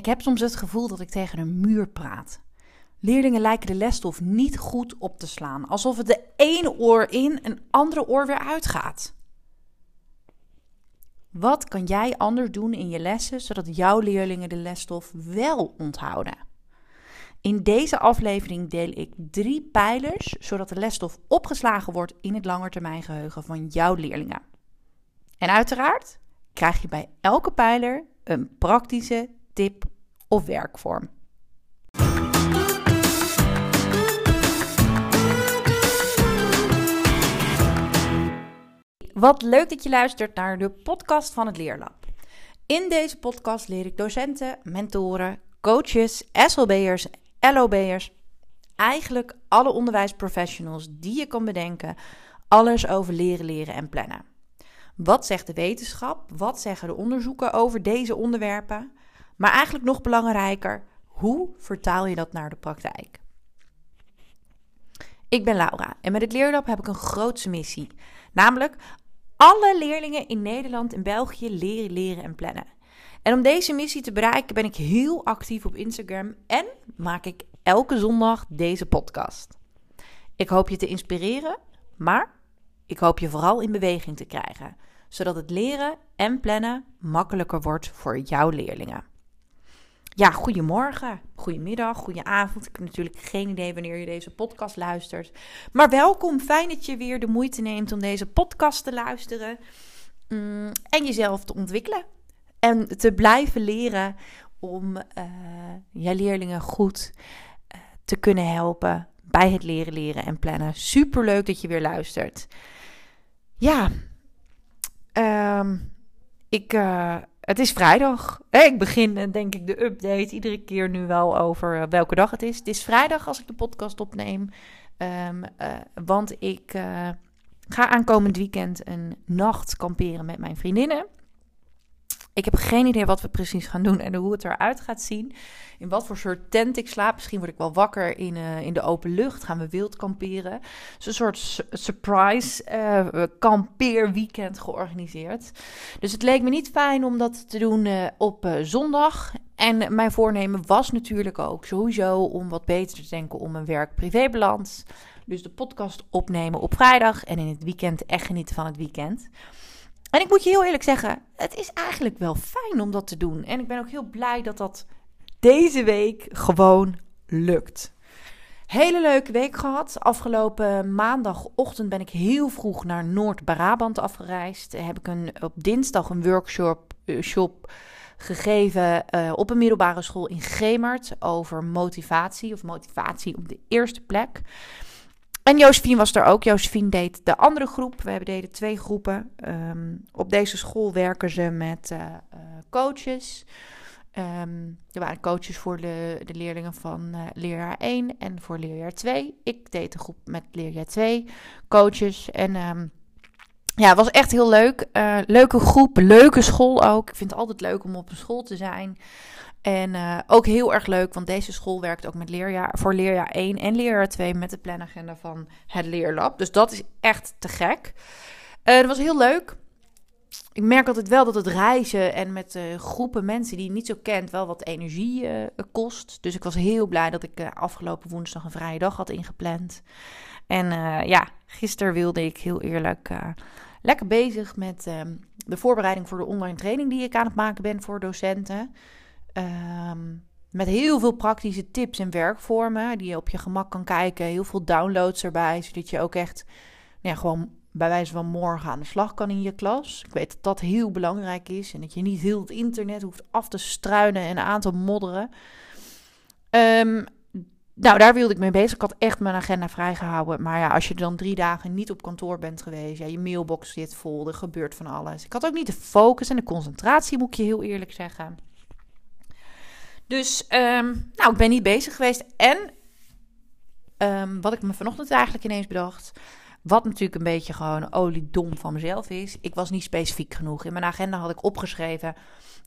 Ik heb soms het gevoel dat ik tegen een muur praat. Leerlingen lijken de lesstof niet goed op te slaan, alsof het de ene oor in en andere oor weer uitgaat. Wat kan jij anders doen in je lessen zodat jouw leerlingen de lesstof wel onthouden? In deze aflevering deel ik drie pijlers zodat de lesstof opgeslagen wordt in het langetermijngeheugen van jouw leerlingen. En uiteraard krijg je bij elke pijler een praktische of werkvorm. Wat leuk dat je luistert naar de podcast van het Leerlab. In deze podcast leer ik docenten, mentoren, coaches, SLB'ers, LOB'ers, eigenlijk alle onderwijsprofessionals die je kan bedenken, alles over leren, leren en plannen. Wat zegt de wetenschap? Wat zeggen de onderzoeken over deze onderwerpen? Maar eigenlijk nog belangrijker, hoe vertaal je dat naar de praktijk? Ik ben Laura en met het Leerlab heb ik een grootse missie. Namelijk alle leerlingen in Nederland en België leren, leren en plannen. En om deze missie te bereiken ben ik heel actief op Instagram en maak ik elke zondag deze podcast. Ik hoop je te inspireren, maar ik hoop je vooral in beweging te krijgen, zodat het leren en plannen makkelijker wordt voor jouw leerlingen. Ja, goedemorgen, goedemiddag, goedenavond. Ik heb natuurlijk geen idee wanneer je deze podcast luistert. Maar welkom, fijn dat je weer de moeite neemt om deze podcast te luisteren. Mm, en jezelf te ontwikkelen. En te blijven leren om uh, je leerlingen goed uh, te kunnen helpen bij het leren, leren en plannen. Super leuk dat je weer luistert. Ja, um, ik, uh, het is vrijdag. Ik begin eh, denk ik de update iedere keer nu wel over eh, welke dag het is. Het is vrijdag als ik de podcast opneem. Um, uh, want ik ga aankomend weekend een nacht kamperen met mijn vriendinnen. Ik heb geen idee wat we precies gaan doen en hoe het eruit gaat zien. In wat voor soort tent ik slaap. Misschien word ik wel wakker in, uh, in de open lucht. Gaan we wild kamperen. Dus een soort surprise uh, kampeerweekend georganiseerd. Dus het leek me niet fijn om dat te doen uh, op zondag. En mijn voornemen was natuurlijk ook sowieso om wat beter te denken om mijn werk-privébalans. Dus de podcast opnemen op vrijdag en in het weekend echt genieten van het weekend. En ik moet je heel eerlijk zeggen, het is eigenlijk wel fijn om dat te doen. En ik ben ook heel blij dat dat deze week gewoon lukt. Hele leuke week gehad. Afgelopen maandagochtend ben ik heel vroeg naar Noord-Brabant afgereisd. Heb ik een, op dinsdag een workshop uh, shop gegeven uh, op een middelbare school in Gemert over motivatie of motivatie op de eerste plek. En was er ook. Josephine deed de andere groep. We deden twee groepen. Um, op deze school werken ze met uh, uh, coaches. Um, er waren coaches voor de, de leerlingen van uh, leerjaar 1 en voor leerjaar 2. Ik deed de groep met leerjaar 2 coaches. En um, ja, het was echt heel leuk. leuke groep, leuke school ook. Ik vind het altijd leuk om op een school te zijn. En uh, ook heel erg leuk, want deze school werkt ook met leerjaar, voor leerjaar 1 en leerjaar 2 met de planagenda van het Leerlab. Dus dat is echt te gek. Uh, dat was heel leuk. Ik merk altijd wel dat het reizen en met uh, groepen mensen die je niet zo kent wel wat energie kost. Dus ik was heel blij dat ik afgelopen woensdag een vrije dag had ingepland. En ja, gisteren wilde ik heel eerlijk lekker bezig met ehm, de voorbereiding voor de online training die ik aan het maken ben voor docenten. Um, met heel veel praktische tips en werkvormen die je op je gemak kan kijken. Heel veel downloads erbij, zodat je ook echt nou ja, gewoon bij wijze van morgen aan de slag kan in je klas. Ik weet dat dat heel belangrijk is en dat je niet heel het internet hoeft af te struinen en aan te modderen. Um, nou, daar wilde ik mee bezig. Ik had echt mijn agenda vrijgehouden. Maar ja, als je dan drie dagen niet op kantoor bent geweest, ja, je mailbox zit vol, er gebeurt van alles. Ik had ook niet de focus en de concentratie, moet ik je heel eerlijk zeggen. Dus, um, nou, ik ben niet bezig geweest. En um, wat ik me vanochtend eigenlijk ineens bedacht. Wat natuurlijk een beetje gewoon oliedom van mezelf is. Ik was niet specifiek genoeg. In mijn agenda had ik opgeschreven.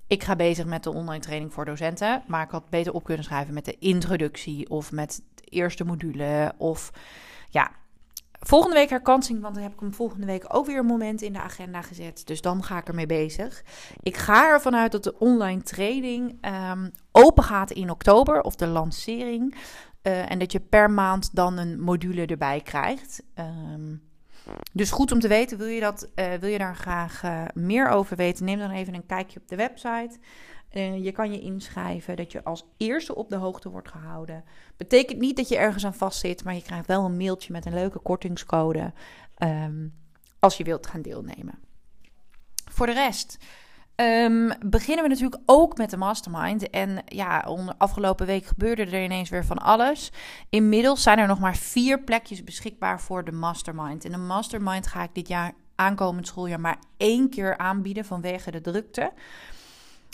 Ik ga bezig met de online training voor docenten. Maar ik had beter op kunnen schrijven met de introductie. Of met de eerste module. Of ja, volgende week herkansing, want dan heb ik hem volgende week ook weer een moment in de agenda gezet. Dus dan ga ik ermee bezig. Ik ga ervan uit dat de online training um, open gaat in oktober, of de lancering. Uh, en dat je per maand dan een module erbij krijgt. Um, dus goed om te weten, wil je, dat, uh, wil je daar graag uh, meer over weten? Neem dan even een kijkje op de website. Je kan je inschrijven dat je als eerste op de hoogte wordt gehouden. Betekent niet dat je ergens aan vastzit, maar je krijgt wel een mailtje met een leuke kortingscode um, als je wilt gaan deelnemen. Voor de rest um, beginnen we natuurlijk ook met de mastermind. En ja, afgelopen week gebeurde er ineens weer van alles. Inmiddels zijn er nog maar vier plekjes beschikbaar voor de mastermind. En de mastermind ga ik dit jaar aankomend schooljaar maar één keer aanbieden vanwege de drukte.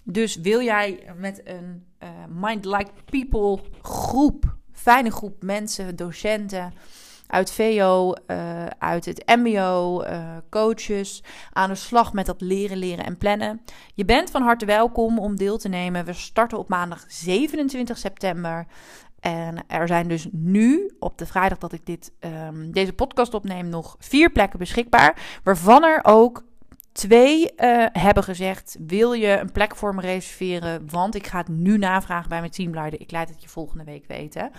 Dus wil jij met een uh, Mind Like People groep, fijne groep mensen, docenten uit VO, uh, uit het MBO, uh, coaches, aan de slag met dat leren, leren en plannen. Je bent van harte welkom om deel te nemen. We starten op maandag 27 september. En er zijn dus nu, op de vrijdag dat ik dit, um, deze podcast opneem, nog vier plekken beschikbaar. Waarvan er ook Twee uh, hebben gezegd: wil je een plek voor me reserveren? Want ik ga het nu navragen bij mijn teamleider. Ik laat het je volgende week weten.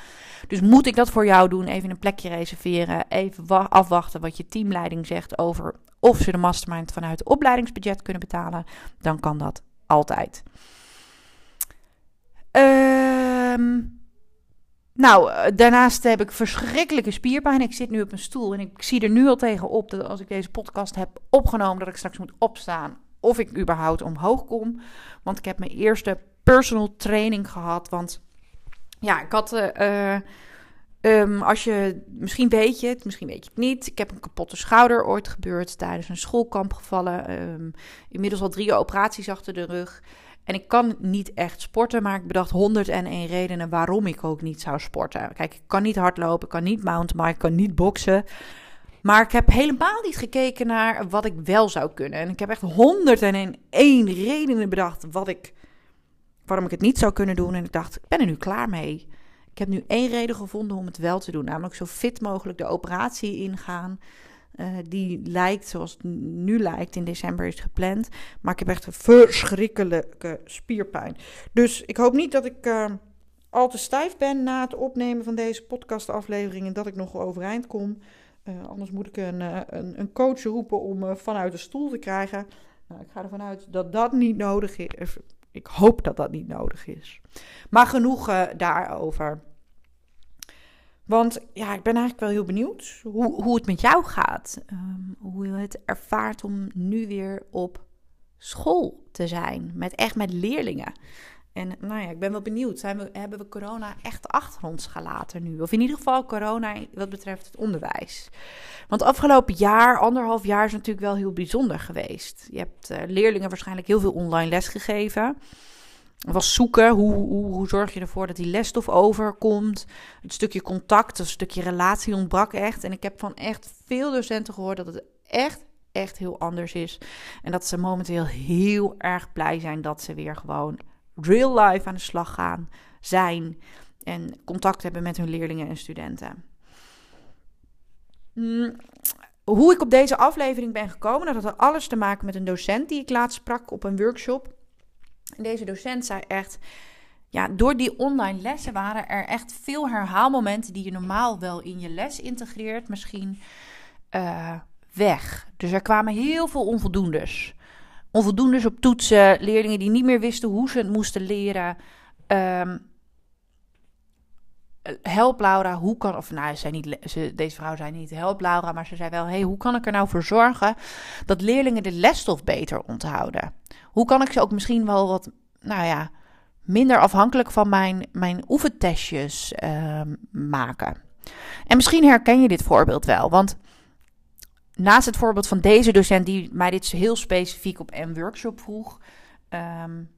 Dus moet ik dat voor jou doen? Even een plekje reserveren. Even afwachten wat je teamleiding zegt over of ze de mastermind vanuit het opleidingsbudget kunnen betalen. Dan kan dat altijd. Ehm. Nou, eh, daarnaast heb ik verschrikkelijke spierpijn. Ik zit nu op een stoel en ik zie er nu al tegen op dat als ik deze podcast heb opgenomen, dat ik straks moet opstaan. Of ik überhaupt omhoog kom. Want ik heb mijn eerste personal training gehad. Want ja, ik had. Uh, um, als je, misschien weet je het, misschien weet je het niet. Ik heb een kapotte schouder ooit gebeurd tijdens een schoolkamp gevallen. Um, inmiddels al drie operaties achter de rug. En ik kan niet echt sporten, maar ik bedacht 101 redenen waarom ik ook niet zou sporten. Kijk, ik kan niet hardlopen, ik kan niet mountainbiken, ik kan niet boksen. Maar ik heb helemaal niet gekeken naar wat ik wel zou kunnen. En ik heb echt 101 redenen bedacht wat ik, waarom ik het niet zou kunnen doen. En ik dacht, ik ben er nu klaar mee. Ik heb nu één reden gevonden om het wel te doen. Namelijk zo fit mogelijk de operatie ingaan. Uh, die lijkt zoals het nu lijkt, in december is gepland. Maar ik heb echt een verschrikkelijke spierpijn. Dus ik hoop niet dat ik uh, al te stijf ben na het opnemen van deze podcastaflevering. En dat ik nog overeind kom. Uh, anders moet ik een, een, een, coach roepen om vanuit de stoel te krijgen. Nou, ik ga ervan uit dat dat niet nodig is. Ik hoop dat dat niet nodig is. Maar genoeg daarover. Want ja, ik ben eigenlijk wel heel benieuwd hoe, hoe het met jou gaat. Um, hoe je het ervaart om nu weer op school te zijn. Met echt met leerlingen. En nou ja, ik ben wel benieuwd. Zijn we, hebben we corona echt achter ons gelaten nu? Of in ieder geval corona wat betreft het onderwijs. Want afgelopen jaar, anderhalf jaar, is natuurlijk wel heel bijzonder geweest. Je hebt uh, leerlingen waarschijnlijk heel veel online les gegeven was zoeken. Hoe, hoe, hoe, zorg je ervoor dat die lesstof overkomt? Het stukje contact, een stukje relatie ontbrak echt. En ik heb van echt veel docenten gehoord dat het echt, echt heel anders is. En dat ze momenteel heel erg blij zijn dat ze weer gewoon real life aan de slag gaan, zijn. En contact hebben met hun leerlingen en studenten. Mm, hoe ik op deze aflevering ben gekomen, dat had alles te maken met een docent die ik laatst sprak op een workshop. Deze docent zei echt, ja, door die online lessen waren er echt veel herhaalmomenten die je normaal wel in je les integreert, misschien uh, weg. Dus er kwamen heel veel onvoldoendes. Onvoldoendes op toetsen, leerlingen die niet meer wisten hoe ze het moesten leren. Um, help Laura, hoe kan, of nou, ze niet, ze, deze vrouw zei niet help Laura, maar ze zei wel, hey, hoe kan ik er nou voor zorgen dat leerlingen de lesstof beter onthouden? Hoe kan ik ze ook misschien wel wat, nou ja, minder afhankelijk van mijn, mijn oefentestjes uh, maken? En misschien herken je dit voorbeeld wel, want naast het voorbeeld van deze docent die mij dit heel specifiek op een workshop vroeg, um,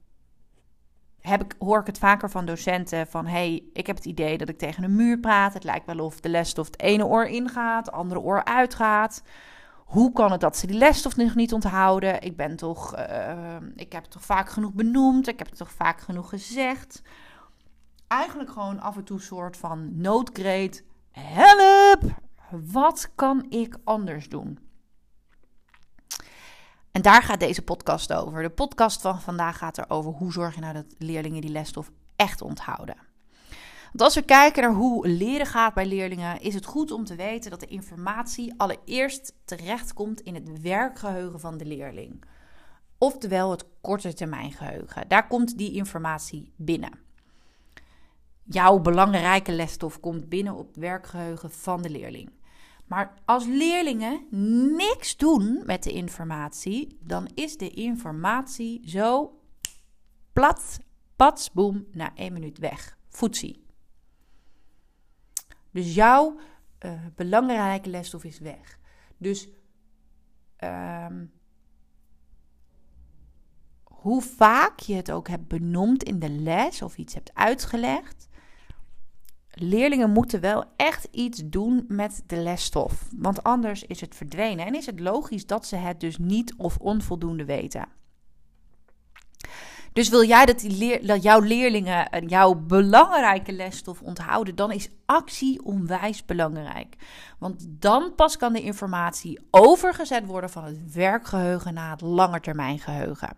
heb ik, hoor ik het vaker van docenten van... hey, ik heb het idee dat ik tegen een muur praat. Het lijkt wel of de lesstof het ene oor ingaat, het andere oor uitgaat. Hoe kan het dat ze die lesstof nog niet onthouden? Ik ben toch... Uh, ik heb het toch vaak genoeg benoemd? Ik heb het toch vaak genoeg gezegd? Eigenlijk gewoon af en toe soort van noodkreet. Help! Wat kan ik anders doen? En daar gaat deze podcast over. De podcast van vandaag gaat erover hoe zorg je nou dat leerlingen die lesstof echt onthouden. Want als we kijken naar hoe leren gaat bij leerlingen, is het goed om te weten dat de informatie allereerst terechtkomt in het werkgeheugen van de leerling. Oftewel het korte termijn geheugen. Daar komt die informatie binnen. Jouw belangrijke lesstof komt binnen op het werkgeheugen van de leerling. Maar als leerlingen niks doen met de informatie, dan is de informatie zo plat, pats, boem, na één minuut weg. Voetzie. Dus jouw uh, belangrijke lesstof is weg. Dus um, hoe vaak je het ook hebt benoemd in de les of iets hebt uitgelegd, leerlingen moeten wel echt iets doen met de lesstof. Want anders is het verdwenen en is het logisch dat ze het dus niet of onvoldoende weten. Dus wil jij dat, jouw leerlingen jouw belangrijke lesstof onthouden, dan is actie onwijs belangrijk. Want dan pas kan de informatie overgezet worden van het werkgeheugen naar het langetermijngeheugen.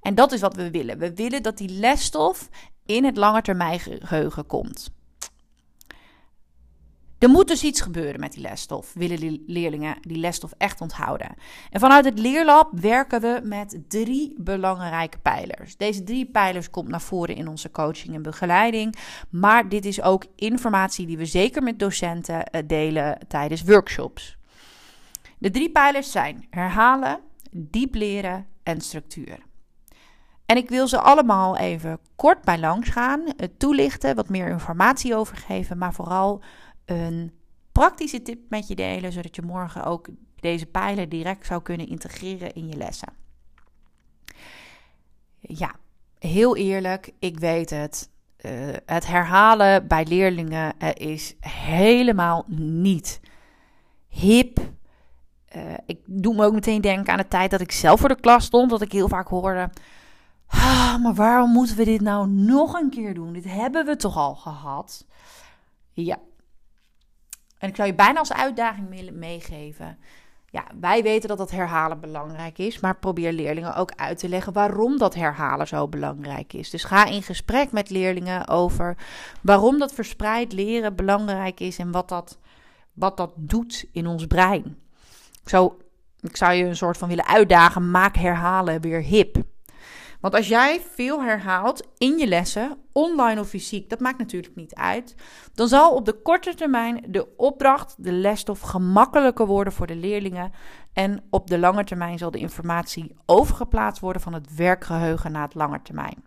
En dat is wat we willen. We willen dat die lesstof in het langetermijngeheugen komt. Er moet dus iets gebeuren met die lesstof, willen leerlingen die lesstof echt onthouden. En vanuit het leerlab werken we met drie belangrijke pijlers. Deze drie pijlers komt naar voren in onze coaching en begeleiding, maar dit is ook informatie die we zeker met docenten eh, delen tijdens workshops. De drie pijlers zijn herhalen, diep leren en structuur. En ik wil ze allemaal even kort bij langs gaan, eh, toelichten, wat meer informatie over geven, maar vooral een praktische tip met je delen, zodat je morgen ook deze pijlen direct zou kunnen integreren in je lessen. Ja, heel eerlijk, ik weet het. Uh, het herhalen bij leerlingen uh, is helemaal niet hip. Uh, ik doe me ook meteen denken aan de tijd dat ik zelf voor de klas stond, dat ik heel vaak hoorde. Ah, maar waarom moeten we dit nou nog een keer doen? Dit hebben we toch al gehad? Ja, en ik zou je bijna als uitdaging meegeven. Ja, wij weten dat dat herhalen belangrijk is, maar probeer leerlingen ook uit te leggen waarom dat herhalen zo belangrijk is. Dus ga in gesprek met leerlingen over waarom dat verspreid leren belangrijk is en wat dat, wat dat doet in ons brein. Zo, ik zou je een soort van willen uitdagen, maak herhalen weer hip. Want als jij veel herhaalt in je lessen, online of fysiek, dat maakt natuurlijk niet uit, dan zal op de korte termijn de opdracht, de lesstof gemakkelijker worden voor de leerlingen. En op de lange termijn zal de informatie overgeplaatst worden van het werkgeheugen naar het lange termijn.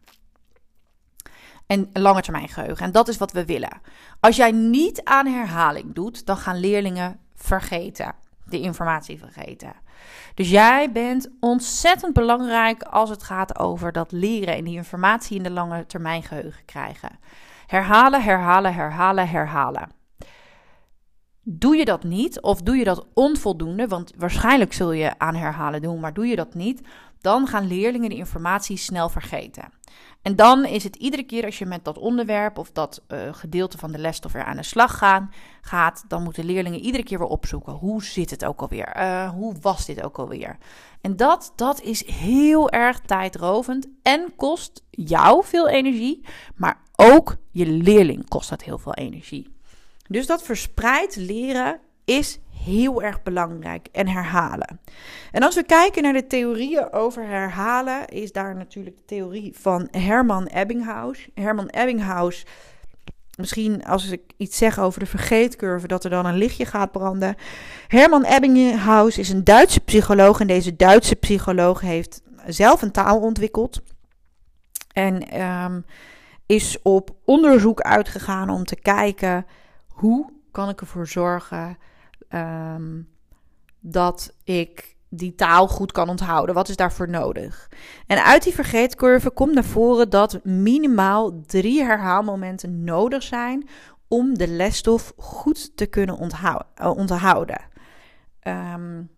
En lange termijn geheugen. En dat is wat we willen. Als jij niet aan herhaling doet, dan gaan leerlingen vergeten. De informatie vergeten. Dus jij bent ontzettend belangrijk als het gaat over dat leren en die informatie in de lange termijn geheugen krijgen. Herhalen, herhalen, herhalen, herhalen. Doe je dat niet, of doe je dat onvoldoende, want waarschijnlijk zul je aan herhalen doen, maar doe je dat niet, dan gaan leerlingen de informatie snel vergeten. En dan is het iedere keer als je met dat onderwerp of dat uh, gedeelte van de lesstof weer aan de slag gaan, gaat, dan moeten leerlingen iedere keer weer opzoeken. Hoe zit het ook alweer? Uh, hoe was dit ook alweer? En dat, dat is heel erg tijdrovend en kost jou veel energie, maar ook je leerling kost dat heel veel energie. Dus dat verspreid leren is heel erg belangrijk. En herhalen. En als we kijken naar de theorieën over herhalen, is daar natuurlijk de theorie van Herman Ebbinghaus. Herman Ebbinghaus. Misschien als ik iets zeg over de vergeetcurve, dat er dan een lichtje gaat branden. Herman Ebbinghaus is een Duitse psycholoog. En deze Duitse psycholoog heeft zelf een taal ontwikkeld. En um, is op onderzoek uitgegaan om te kijken hoe kan ik ervoor zorgen Ehm, dat ik die taal goed kan onthouden. Wat is daarvoor nodig? En uit die vergeetcurve komt naar voren dat minimaal drie herhaalmomenten nodig zijn om de lesstof goed te kunnen onthouden. Uh, onthouden. Um,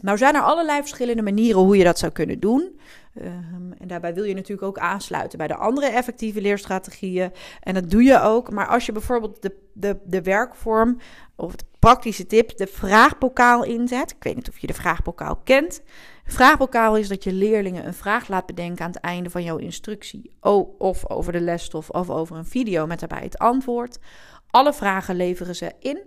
Nou zijn er allerlei verschillende manieren hoe je dat zou kunnen doen. Um, en daarbij wil je natuurlijk ook aansluiten bij de andere effectieve leerstrategieën. En dat doe je ook. Maar als je bijvoorbeeld de, de, de werkvorm of de praktische tip, de vraagbokaal inzet. Ik weet niet of je de vraagbokaal kent. Vraagbokaal is dat je leerlingen een vraag laat bedenken aan het einde van jouw instructie. Of over de lesstof of over een video met daarbij het antwoord. Alle vragen leveren ze in.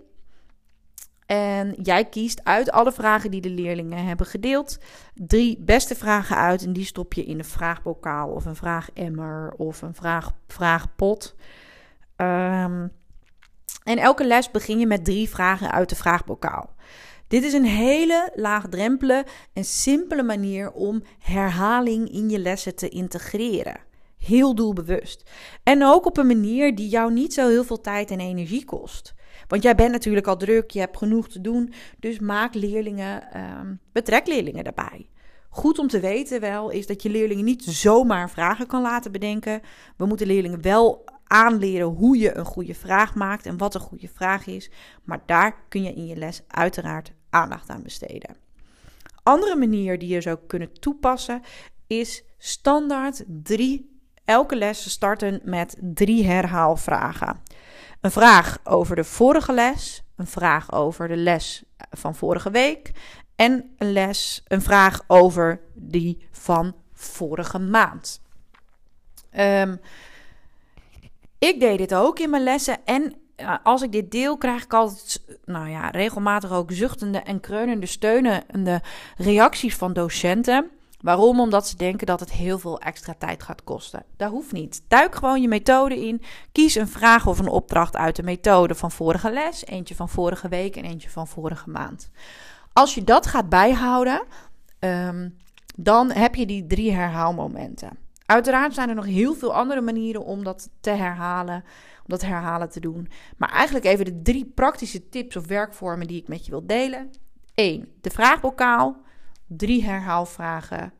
En jij kiest uit alle vragen die de leerlingen hebben gedeeld drie beste vragen uit. En die stop je in een vraagbokaal of een vraagemmer of een vraag, vraagpot. Um, en elke les begin je met drie vragen uit de vraagbokaal. Dit is een hele laagdrempele en simpele manier om herhaling in je lessen te integreren. Heel doelbewust. En ook op een manier die jou niet zo heel veel tijd en energie kost. Want jij bent natuurlijk al druk, je hebt genoeg te doen. Dus maak leerlingen, um, betrek leerlingen daarbij. Goed om te weten wel is dat je leerlingen niet zomaar vragen kan laten bedenken. We moeten leerlingen wel aanleren hoe je een goede vraag maakt en wat een goede vraag is. Maar daar kun je in je les uiteraard aandacht aan besteden. Andere manier die je zou kunnen toepassen is standaard drie. Elke les starten met drie herhaalvragen. Een vraag over de vorige les, een vraag over de les van vorige week en een les, een vraag over die van vorige maand. Um, ik deed dit ook in mijn lessen en als ik dit deel, krijg ik altijd, nou ja, regelmatig ook zuchtende en kreunende steunende reacties van docenten. Waarom? Omdat ze denken dat het heel veel extra tijd gaat kosten. Dat hoeft niet. Duik gewoon je methode in. Kies een vraag of een opdracht uit de methode van vorige les, eentje van vorige week en eentje van vorige maand. Als je dat gaat bijhouden, ehm, dan heb je die drie herhaalmomenten. Uiteraard zijn er nog heel veel andere manieren om dat te herhalen, om dat herhalen te doen. Maar eigenlijk even de drie praktische tips of werkvormen die ik met je wil delen. 1. De vraagbokaal. Drie herhaalvragen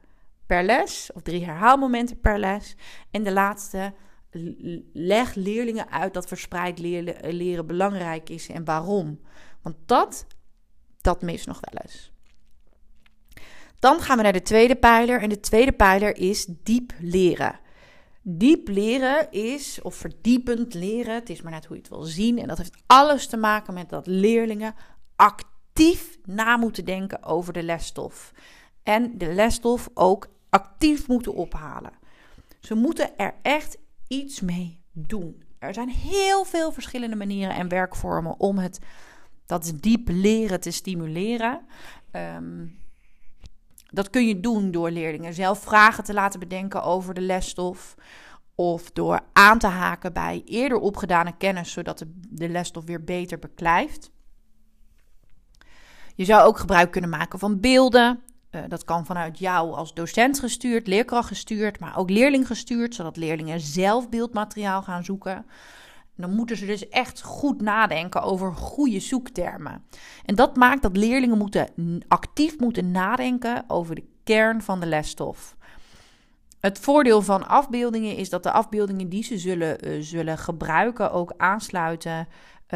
per les of drie herhaalmomenten per les. En de laatste, leg leerlingen uit dat verspreid leren, belangrijk is en waarom. Want dat, dat mis nog wel eens. Dan gaan we naar de tweede pijler. En de tweede pijler is diep leren. Diep leren is, of verdiepend leren, het is maar net hoe je het wil zien. En dat heeft alles te maken met dat leerlingen actief na moeten denken over de lesstof. En de lesstof ook actief moeten ophalen. Ze moeten er echt iets mee doen. Er zijn heel veel verschillende manieren en werkvormen om het, dat diep leren te stimuleren. Um, dat kun je doen door leerlingen zelf vragen te laten bedenken over de lesstof. Of door aan te haken bij eerder opgedane kennis, zodat de, de lesstof weer beter beklijft. Je zou ook gebruik kunnen maken van beelden. Uh, dat kan vanuit jou als docent gestuurd, leerkracht gestuurd, maar ook leerling gestuurd, zodat leerlingen zelf beeldmateriaal gaan zoeken. Dan moeten ze dus echt goed nadenken over goede zoektermen. En dat maakt dat leerlingen moeten, actief moeten nadenken over de kern van de lesstof. Het voordeel van afbeeldingen is dat de afbeeldingen die ze zullen, uh, zullen gebruiken ook aansluiten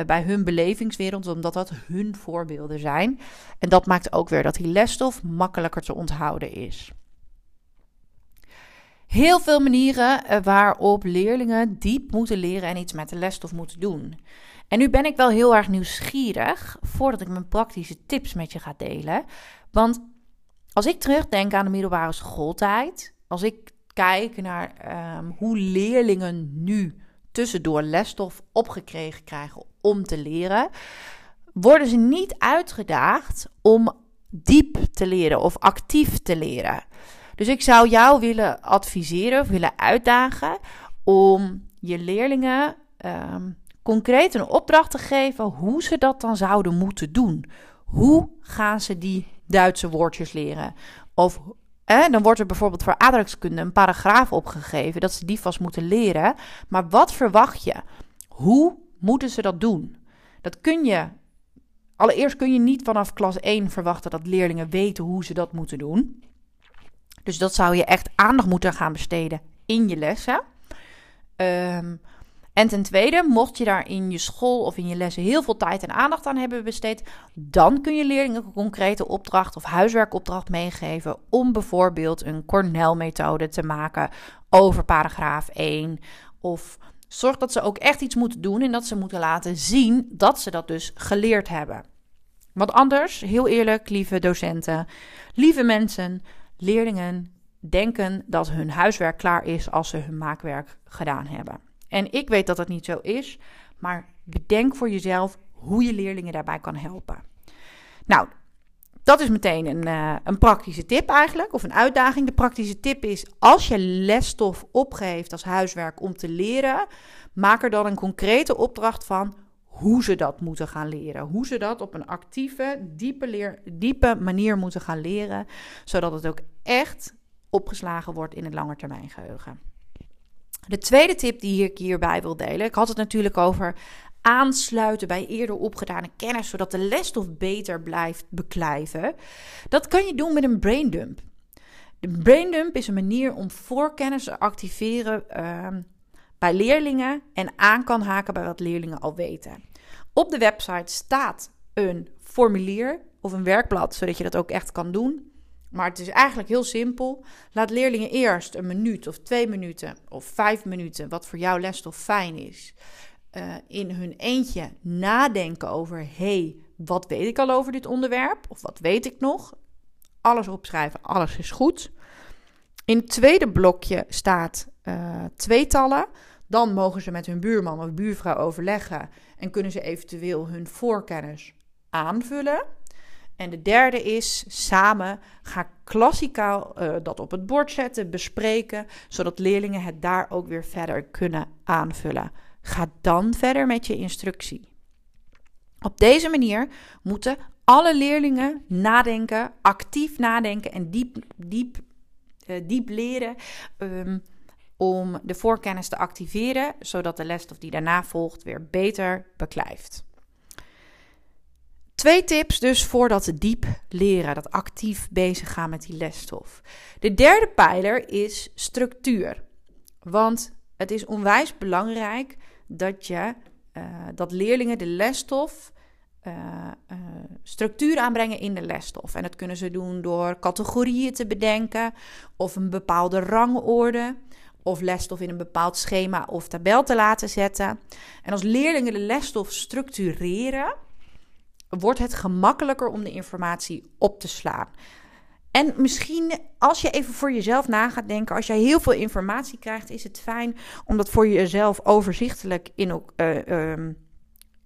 bij hun belevingswereld, omdat dat hun voorbeelden zijn. En dat maakt ook weer dat die lesstof makkelijker te onthouden is. Heel veel manieren eh, waarop leerlingen diep moeten leren en iets met de lesstof moeten doen. En nu ben ik wel heel erg nieuwsgierig voordat ik mijn praktische tips met je ga delen. Want als ik terugdenk aan de middelbare schooltijd, als ik kijk naar um, hoe leerlingen nu tussendoor lesstof opgekregen krijgen om te leren, worden ze niet uitgedaagd om diep te leren of actief te leren. Dus ik zou jou willen adviseren of willen uitdagen om je leerlingen um, concreet een opdracht te geven hoe ze dat dan zouden moeten doen. Hoe gaan ze die Duitse woordjes leren? Of dan wordt er bijvoorbeeld voor aardrijkskunde een paragraaf opgegeven dat ze die vast moeten leren. Maar wat verwacht je? Hoe moeten ze dat doen? Dat kun je. Allereerst kun je niet vanaf klas 1 verwachten dat leerlingen weten hoe ze dat moeten doen. Dus dat zou je echt aandacht moeten gaan besteden in je lessen. Um, En ten tweede, mocht je daar in je school of in je lessen heel veel tijd en aandacht aan hebben besteed, dan kun je leerlingen een concrete opdracht of huiswerkopdracht meegeven om bijvoorbeeld een Cornell-methode te maken over paragraaf 1. Of zorg dat ze ook echt iets moeten doen en dat ze moeten laten zien dat ze dat dus geleerd hebben. Want anders, heel eerlijk, lieve docenten, lieve mensen, leerlingen denken dat hun huiswerk klaar is als ze hun maakwerk gedaan hebben. En ik weet dat dat niet zo is, maar bedenk voor jezelf hoe je leerlingen daarbij kan helpen. Nou, dat is meteen een, uh, een praktische tip eigenlijk, of een uitdaging. De praktische tip is, als je lesstof opgeeft als huiswerk om te leren, maak er dan een concrete opdracht van hoe ze dat moeten gaan leren. Hoe ze dat op een actieve, diepe, leer, diepe manier moeten gaan leren, zodat het ook echt opgeslagen wordt in het langetermijngeheugen. De tweede tip die ik hierbij wil delen, ik had het natuurlijk over aansluiten bij eerder opgedane kennis, zodat de lesstof beter blijft beklijven. Dat kan je doen met een braindump. De braindump is een manier om voorkennis te activeren uh, bij leerlingen en aan kan haken bij wat leerlingen al weten. Op de website staat een formulier of een werkblad, zodat je dat ook echt kan doen. Maar het is eigenlijk heel simpel. Laat leerlingen eerst een minuut of twee minuten of vijf minuten, wat voor jouw lesstof fijn is, uh, in hun eentje nadenken over: hey, wat weet ik al over dit onderwerp? Of wat weet ik nog? Alles opschrijven, alles is goed. In het tweede blokje staat uh, tweetallen. Dan mogen ze met hun buurman of buurvrouw overleggen en kunnen ze eventueel hun voorkennis aanvullen. En de derde is samen ga klassikaal uh, dat op het bord zetten, bespreken, zodat leerlingen het daar ook weer verder kunnen aanvullen. Ga dan verder met je instructie. Op deze manier moeten alle leerlingen nadenken, actief nadenken en diep, diep, uh, diep leren. Um, om de voorkennis te activeren, zodat de lesstof die daarna volgt weer beter beklijft. Twee tips dus voor dat diep leren, dat actief bezig gaan met die lesstof. De derde pijler is structuur. Want het is onwijs belangrijk dat, je, uh, dat leerlingen de lesstof uh, structuur aanbrengen in de lesstof. En dat kunnen ze doen door categorieën te bedenken of een bepaalde rangorde of lesstof in een bepaald schema of tabel te laten zetten. En als leerlingen de lesstof structureren, wordt het gemakkelijker om de informatie op te slaan. En misschien als je even voor jezelf na gaat denken, als jij heel veel informatie krijgt, is het fijn om dat voor jezelf overzichtelijk in, uh,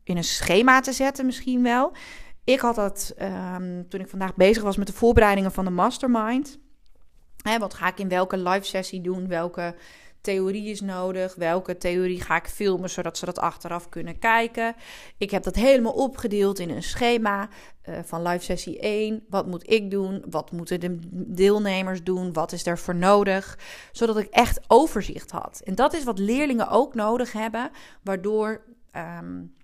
in een schema te zetten, misschien wel. Ik had dat um, toen ik vandaag bezig was met de voorbereidingen van de mastermind. Hè, wat ga ik in welke live sessie doen? Welke theorie is nodig? Welke theorie ga ik filmen zodat ze dat achteraf kunnen kijken? Ik heb dat helemaal opgedeeld in een schema uh, van live sessie 1. Wat moet ik doen? Wat moeten de deelnemers doen? Wat is er voor nodig? Zodat ik echt overzicht had. En dat is wat leerlingen ook nodig hebben, waardoor. Um,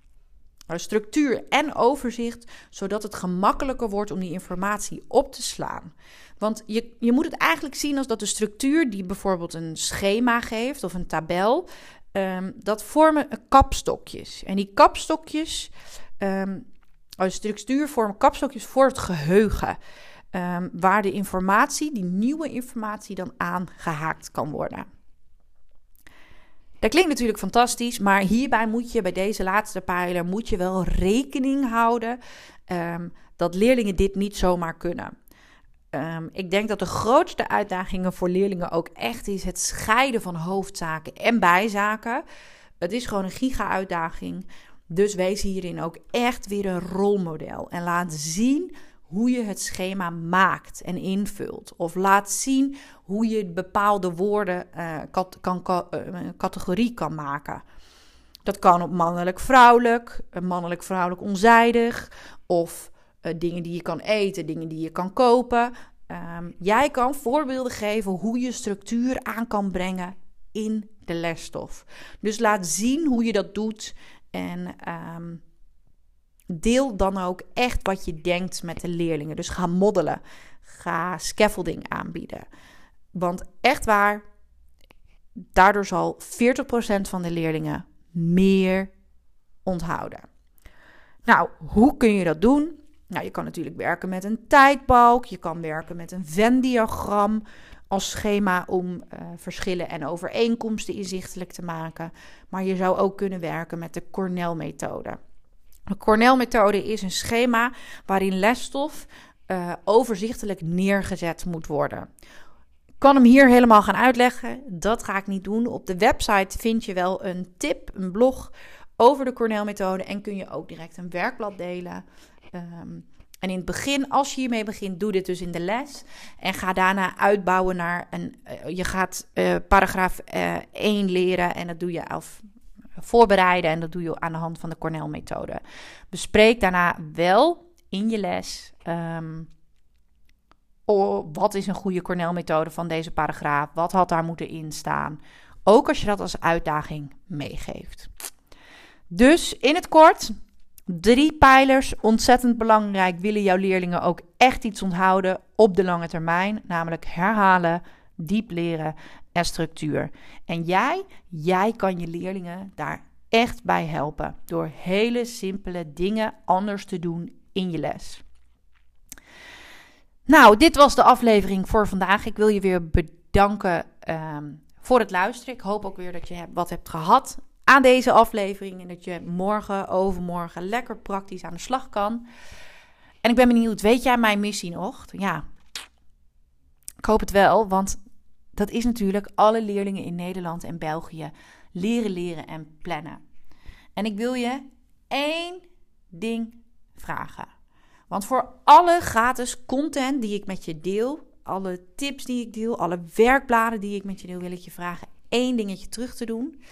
structuur en overzicht, zodat het gemakkelijker wordt om die informatie op te slaan. Want je, je moet het eigenlijk zien als dat de structuur die bijvoorbeeld een schema geeft of een tabel, um, dat vormen kapstokjes. En die kapstokjes, um, de structuur vormen kapstokjes voor het geheugen. Um, waar de informatie, die nieuwe informatie, dan aangehaakt kan worden. Dat klinkt natuurlijk fantastisch, maar hierbij moet je bij deze laatste pijler moet je wel rekening houden um, dat leerlingen dit niet zomaar kunnen. Um, ik denk dat de grootste uitdagingen voor leerlingen ook echt is het scheiden van hoofdzaken en bijzaken. Het is gewoon een giga-uitdaging. Dus wees hierin ook echt weer een rolmodel. En laat zien hoe je het schema maakt en invult. Of laat zien hoe je bepaalde woorden kat, kan, uh, categorie kan maken. Dat kan op mannelijk-vrouwelijk, mannelijk-vrouwelijk onzijdig of dingen die je kan eten, dingen die je kan kopen. Um, jij kan voorbeelden geven hoe je structuur aan kan brengen in de lesstof. Dus laat zien hoe je dat doet en um, deel dan ook echt wat je denkt met de leerlingen. Dus ga moddelen, ga scaffolding aanbieden. Want echt waar, daardoor zal 40% van de leerlingen meer onthouden. Nou, hoe kun je dat doen? Nou, je kan natuurlijk werken met een tijdbalk, je kan werken met een Venn-diagram als schema om uh, verschillen en overeenkomsten inzichtelijk te maken. Maar je zou ook kunnen werken met de Cornell-methode. De Cornell-methode is een schema waarin lesstof uh, overzichtelijk neergezet moet worden. Ik kan hem hier helemaal gaan uitleggen. Dat ga ik niet doen. Op de website vind je wel een tip, een blog over de Cornell-methode en kun je ook direct een werkblad delen. Um, en in het begin, als je hiermee begint, doe dit dus in de les. En ga daarna uitbouwen naar een. Uh, je gaat uh, paragraaf uh, eh, 1 leren en dat doe je of voorbereiden en dat doe je aan de hand van de Cornell-methode. Bespreek daarna wel in je les. Um, oh, wat is een goede Cornell-methode van deze paragraaf? Wat had daar moeten instaan? Ook als je dat als uitdaging meegeeft. Dus in het kort, Drie pijlers, ontzettend belangrijk, willen jouw leerlingen ook echt iets onthouden op de lange termijn, namelijk herhalen, diep leren structuur. En jij, jij kan je leerlingen daar echt bij helpen door hele simpele dingen anders te doen in je les. Nou, dit was de aflevering voor vandaag. Ik wil je weer bedanken um, voor het luisteren. Ik hoop ook weer dat je wat hebt gehad aan deze aflevering. En dat je morgen, overmorgen lekker praktisch aan de slag kan. En ik ben benieuwd, weet jij mijn missie nog? Ja, ik hoop het wel, want dat is natuurlijk alle leerlingen in Nederland en België leren, leren en plannen. En ik wil je één ding vragen. Want voor alle gratis content die ik met je deel, alle tips die ik deel, alle werkbladen die ik met je deel, wil ik je vragen één dingetje terug te doen.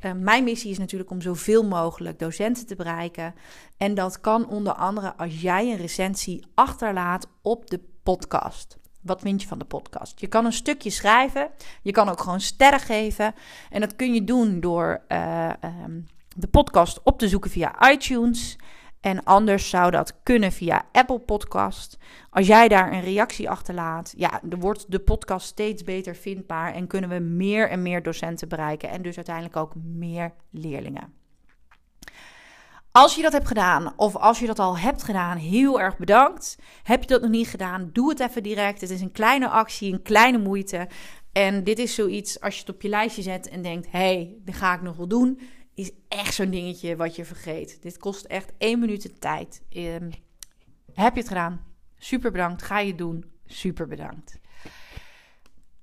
Uh, mijn missie is natuurlijk om zoveel mogelijk docenten te bereiken. En dat kan onder andere als jij een recensie achterlaat op de podcast. Wat vind je van de podcast? Je kan een stukje schrijven. Je kan ook gewoon sterren geven. En dat kun je doen door uh, um, de podcast op te zoeken via iTunes. En anders zou dat kunnen via Apple Podcast. Als jij daar een reactie achterlaat, ja, dan wordt de podcast steeds beter vindbaar en kunnen we meer en meer docenten bereiken en dus uiteindelijk ook meer leerlingen. Als je dat hebt gedaan, of als je dat al hebt gedaan, heel erg bedankt. Heb je dat nog niet gedaan, doe het even direct. Het is een kleine actie, een kleine moeite. En dit is zoiets als je het op je lijstje zet en denkt: hé, hey, dit ga ik nog wel doen is echt zo'n dingetje wat je vergeet. Dit kost echt één minuut de tijd. Um, heb je het gedaan? Super bedankt. Ga je het doen? Super bedankt.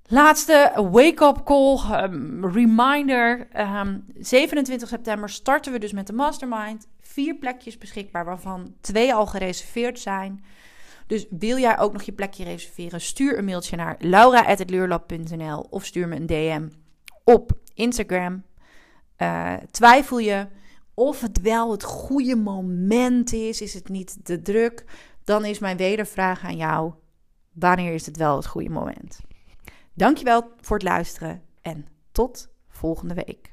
Laatste wake-up call, um, reminder. Um, ehm, 27 september starten we dus met de mastermind. Vier plekjes beschikbaar, waarvan twee al gereserveerd zijn. Dus wil jij ook nog je plekje reserveren? Stuur een mailtje naar laura.leurlab.nl of stuur me een DM op Instagram uh, twijfel je of het wel het goede moment is, is het niet te druk, dan is mijn wedervraag aan jou: wanneer is het wel het goede moment? Dankjewel voor het luisteren en tot volgende week.